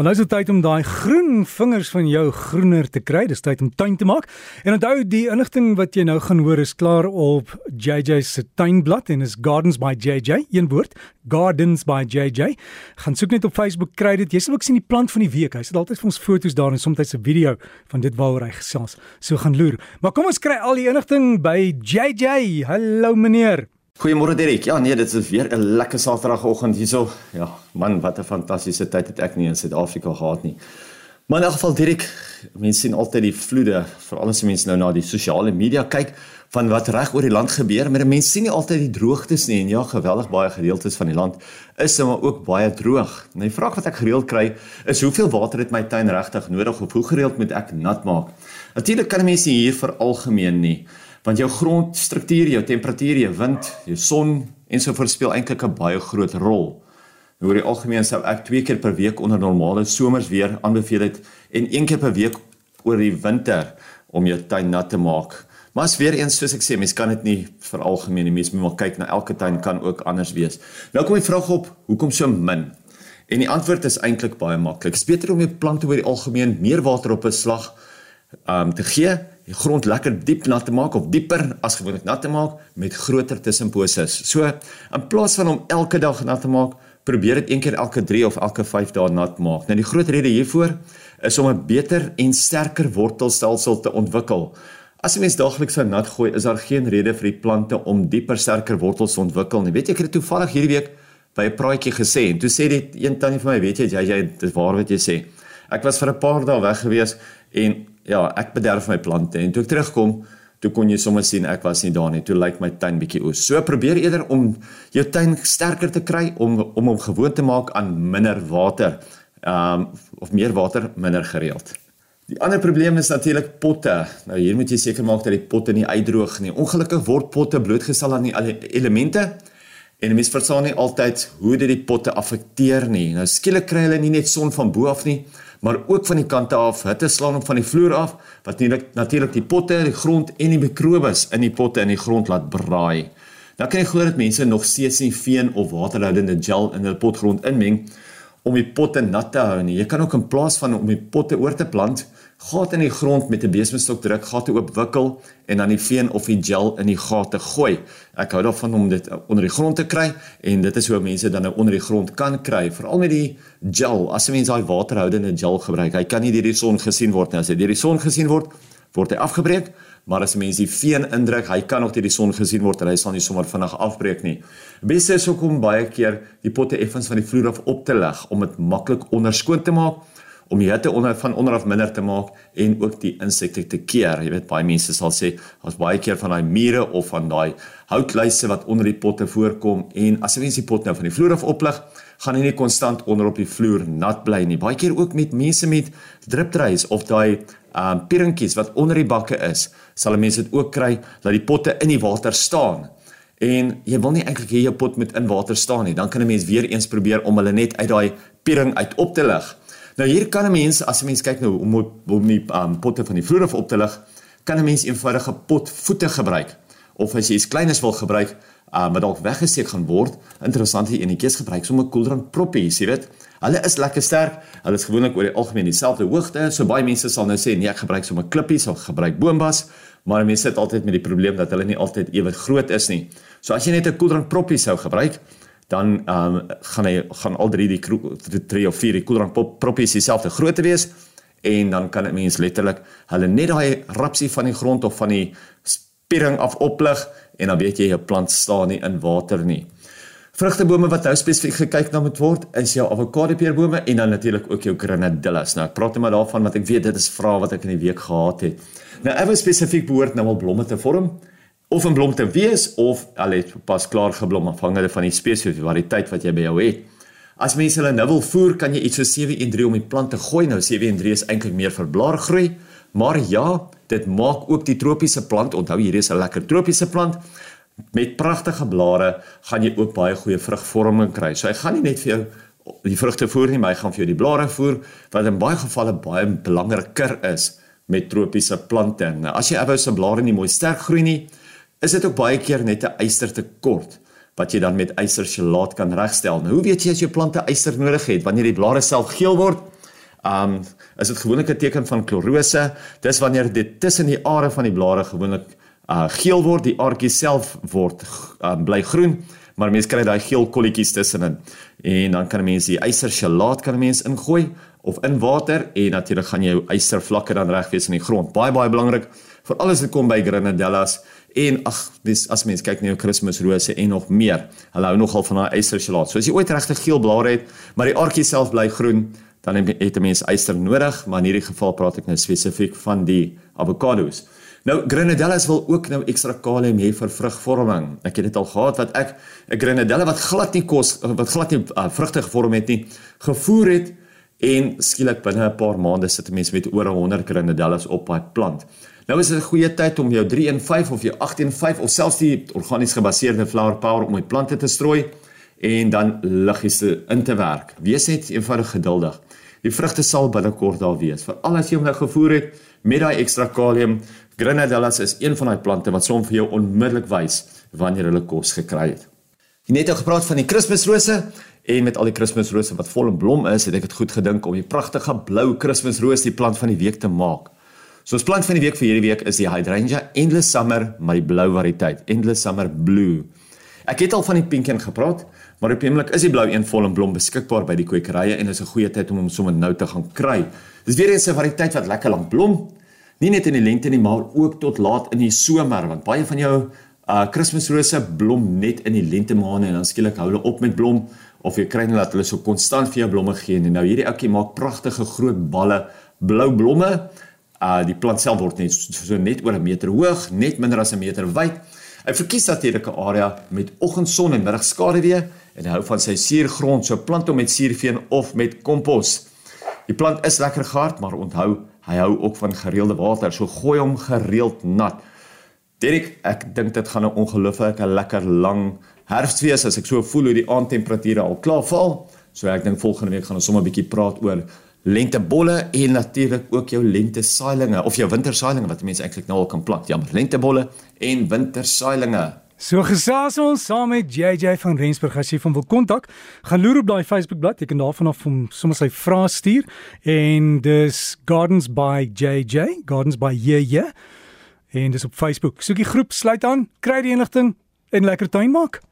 Want nou is dit tyd om daai groen vingers van jou groener te kry. Dis tyd om tuin te maak. En onthou die inligting wat jy nou gaan hoor is klaar op JJ se tuinblad en is Gardens by JJ, een woord, Gardens by JJ. Gaan soek net op Facebook kry dit. Jy sal ook sien die plant van die week. Hy sit altyd vir ons foto's daar en soms 'n video van dit waaroor hy gesels. So gaan loer. Maar kom ons kry al die inligting by JJ. Hallo meneer. Goeiemôre Derek. Ja, nee, dit is weer 'n lekker Saterdagoggend hierso. Ja, man, wat 'n fantastiese tyd het ek nie in Suid-Afrika gehad nie. Maar in elk geval Derek, mense sien altyd die vloede, veral as mense nou na die sosiale media kyk van wat reg oor die land gebeur, maar mense sien nie altyd die droogtes nie en ja, geweldig baie gedeeltes van die land is maar ook baie droog. Nou die vraag wat ek gereeld kry is hoeveel water het my tuin regtig nodig of hoe gereeld moet ek nat maak? Natuurlik kan mense hier vir algemeen nie want jou grondstruktuur, jou temperatuur, jou wind, jou son en so verspeel eintlik 'n baie groot rol. Nou oor die algemeen sou ek 2 keer per week onder normale somers weer aanbeveel het en 1 keer per week oor die winter om jou tuin nat te maak. Maar as weer eens soos ek sê, mens kan dit nie vir algemeen nie. Mens moet maar kyk na elke tuin kan ook anders wees. Nou kom die vraag op, hoekom so min? En die antwoord is eintlik baie maklik. Dit is beter om jou plante oor die algemeen meer water op 'n slag um te gee die grond lekker diep nat te maak of dieper as gewoonlik nat te maak met groter tussenposes. So in plaas van om elke dag nat te maak, probeer dit een keer elke 3 of elke 5 dae nat maak. Nou die groot rede hiervoor is om 'n beter en sterker wortelstelsel te ontwikkel. As jy mens daagliks van nat gooi, is daar geen rede vir die plante om dieper sterker wortels te ontwikkel nie. Weet jy ek het toevallig hierdie week by 'n praatjie gesê en toe sê dit een tannie vir my, weet jy, jy, jy dis waar wat jy sê. Ek was vir 'n paar dae weg gewees en ja, ek bederf my plante en toe ek terugkom, toe kon jy sommer sien ek was nie daar nie. Toe lyk my tuin bietjie oos. So probeer eerder om jou tuin sterker te kry om om hom gewoon te maak aan minder water. Um of meer water, minder gereeld. Die ander probleem is natuurlik potte. Nou hier moet jy seker maak dat die potte nie uitdroog nie. Ongelukkig word potte blootgestel aan die elemente en mense verstaan nie altyd hoe dit die potte affekteer nie. Nou skielik kry hulle nie net son van bo af nie, maar ook van die kante af. Hitte slaan op van die vloer af wat natuurlik die potte, die grond en die mikrobes in die potte in die grond laat braai. Dan kan jy glo dat mense nog steeds nie veen of waterhoudende gel in hul potgrond inmeng om die potte nat te hou nie. Jy kan ook in plaas van om die potte oor te plant, gat in die grond met 'n besemstok druk, gate oop wikkel en dan die veen of die gel in die gate gooi. Ek hou daarvan om dit onder die grond te kry en dit is hoe mense dan nou onder die grond kan kry, veral met die gel. As 'n mens daai waterhoudende gel gebruik, hy kan nie deur die son gesien word nie. As hy deur die son gesien word, word hy afgebreek, maar as 'n mens die veen indruk, hy kan nog deur die son gesien word en hy sal nie sommer vinnig afbreek nie. Beste is ook om baie keer die potte effens van die vloer af op te leg om dit maklik onderskoon te maak om die hitte onder van onder af minder te maak en ook die insekte te keer. Jy weet baie mense sal sê daar's baie keer van daai mure of van daai houtluise wat onder die potte voorkom en as jy die pot nou van die vloer af oplig, gaan hy nie konstant onder op die vloer nat bly nie. Baie keer ook met mense met driptreis of daai um pierentjies wat onder die bakke is, sal mense dit ook kry dat die potte in die water staan. En jy wil nie eintlik hê jou pot moet in water staan nie. Dan kan 'n mens weer eens probeer om hulle net uit daai piering uit op te lig. Nou hier kan 'n mens as 'n mens kyk nou om om die um, potte van die vloer af op te lig, kan 'n mens eenvoudige potvoete gebruik of as jy iets kleines wil gebruik um, wat dalk weggesteek gaan word, interessant hier enetjies gebruik sommer koeldrank proppies, jy weet. Hulle is lekker sterk. Hulle is gewoonlik oor die algemeen dieselfde hoogte. So baie mense sal nou sê nee, ek gebruik sommer klippies of gebruik boombas, maar mense sit altyd met die probleem dat hulle nie altyd ewe groot is nie. So as jy net 'n koeldrank proppie sou gebruik, dan ehm um, gaan hy gaan al drie die drie of vier die koeldrank proppies dieselfde grootte wees en dan kan 'n mens letterlik hulle net daai rapsie van die grond of van die spiering af oplig en dan weet jy jou plant staan nie in water nie. Vrugtebome wat nou spesifiek gekyk na moet word is jou avokado peerbome en dan natuurlik ook jou grenadillas. Nou ek praat net maar daarvan wat ek weet dit is vrae wat ek in die week gehad het. Nou ewe spesifiek behoort nou al blomme te vorm of 'n blom te wees of al het pas klaar geblom afhangende van die spesies of variëteit wat jy by jou het. As mense hulle nou wil voer, kan jy iets so 713 om die plant te gooi. Nou 713 is eintlik meer vir blaargroei, maar ja, dit maak ook die tropiese plant, onthou hier is 'n lekker tropiese plant met pragtige blare, gaan jy ook baie goeie vrugvorming kry. So hy gaan nie net vir jou die vrugte voer nie, maar hy gaan vir jou die blare voer wat in baie gevalle baie belangriker is met tropiese plante. Nou as jy ewou se blare nie mooi sterk groei nie, is dit ook baie keer net 'n ystertekort wat jy dan met ystergelaat kan regstel. Nou hoe weet jy as jou plante yster nodig het wanneer die blare self geel word Um is dit gewoonlik 'n teken van klorose. Dis wanneer dit tussen die are van die blare gewoonlik uh geel word, die aardjie self word um, bly groen, maar mense kry daai geel kolletjies tussenin. En dan kan 'n mens die ysterchelaat kan 'n mens ingooi of in water en natuurlik gaan jou ystervlakke dan reg wees in die grond. Baie baie belangrik vir alles wat kom by Grenadellas en ag dis as mens kyk na jou Kersrose en nog meer. Hulle hou nogal van daai ysterchelaat. So as jy ooit regtig geel blare het, maar die aardjie self bly groen, dan het 'n mens yster nodig, maar in hierdie geval praat ek nou spesifiek van die avokado's. Nou Grenadellas wil ook nou ekstra kalium hê vir vrugvorming. Ek het dit al gehad wat ek 'n Grenadella wat glad nie kos wat glad nie uh, vrugte gevorm het nie, gevoer het en skielik binne 'n paar maande sit 'n mens met oor 100 Grenadellas op daai plant. Nou is dit 'n goeie tyd om jou 315 of jou 815 of selfs die organies gebaseerde flower power om met plante te strooi en dan liggies in te werk. Wees net eenvoudig geduldig. Die vrugte sal binnekort daar wees. Veral as jy hom nou gevoer het met daai ekstra kalium. Grenadellas is een van daai plante wat som vir jou onmiddellik wys wanneer hulle kos gekry het. Jy net nou gepraat van die Kersrose en met al die Kersrose wat vol in blom is, het ek dit goed gedink om die pragtige blou Kersroos die plant van die week te maak. So ons plant van die week vir hierdie week is die Hydrangea Endless Summer, maar die blou variëteit, Endless Summer Blue. Ek het al van die pink een gepraat, maar op die oomblik is die blou een vol in blom beskikbaar by die kwekerye en is 'n goeie tyd om hom sommer nou te gaan kry. Dis weer eens 'n variëteit wat lekker lank blom, nie net in die lente nie, maar ook tot laat in die somer, want baie van jou uh Kersrose blom net in die lente maande en dan skielik hou hulle op met blom of jy kry net dat hulle so konstant vir jou blomme gee. En nou hierdie ouetjie maak pragtige groot balle blou blomme uh die plant self word net so, so net oor 'n meter hoog, net minder as 'n meter wyd. Hy verkies natuurlik 'n area met oggendson en middagskaduwee en hy hou van sy suurgrond, so plant hom met suurveen of met kompos. Die plant is lekker gehard, maar onthou, hy hou ook van gereelde water, so gooi hom gereeld nat. Derek, ek dink dit gaan 'n ongelooflike lekker lang herfs wees as ek so voel hoe die aandtemperature al klaar val. So ek dink volgende week gaan ons sommer 'n bietjie praat oor lentebolle en natuurlik ook jou lentesaailinge of jou wintersaailinge wat mense eintlik nou al kan plant. Ja, lentebolle en wintersaailinge. So gesels ons saam met JJ van Rensburg as jy van wil kontak, gaan loer op daai Facebook bladsy, jy kan daarvan af hom sommer sy vrae stuur en dis Gardens by JJ, Gardens by JJ en dis op Facebook. Soek die groep, sluit aan, kry die inligting en lekker tuin maak.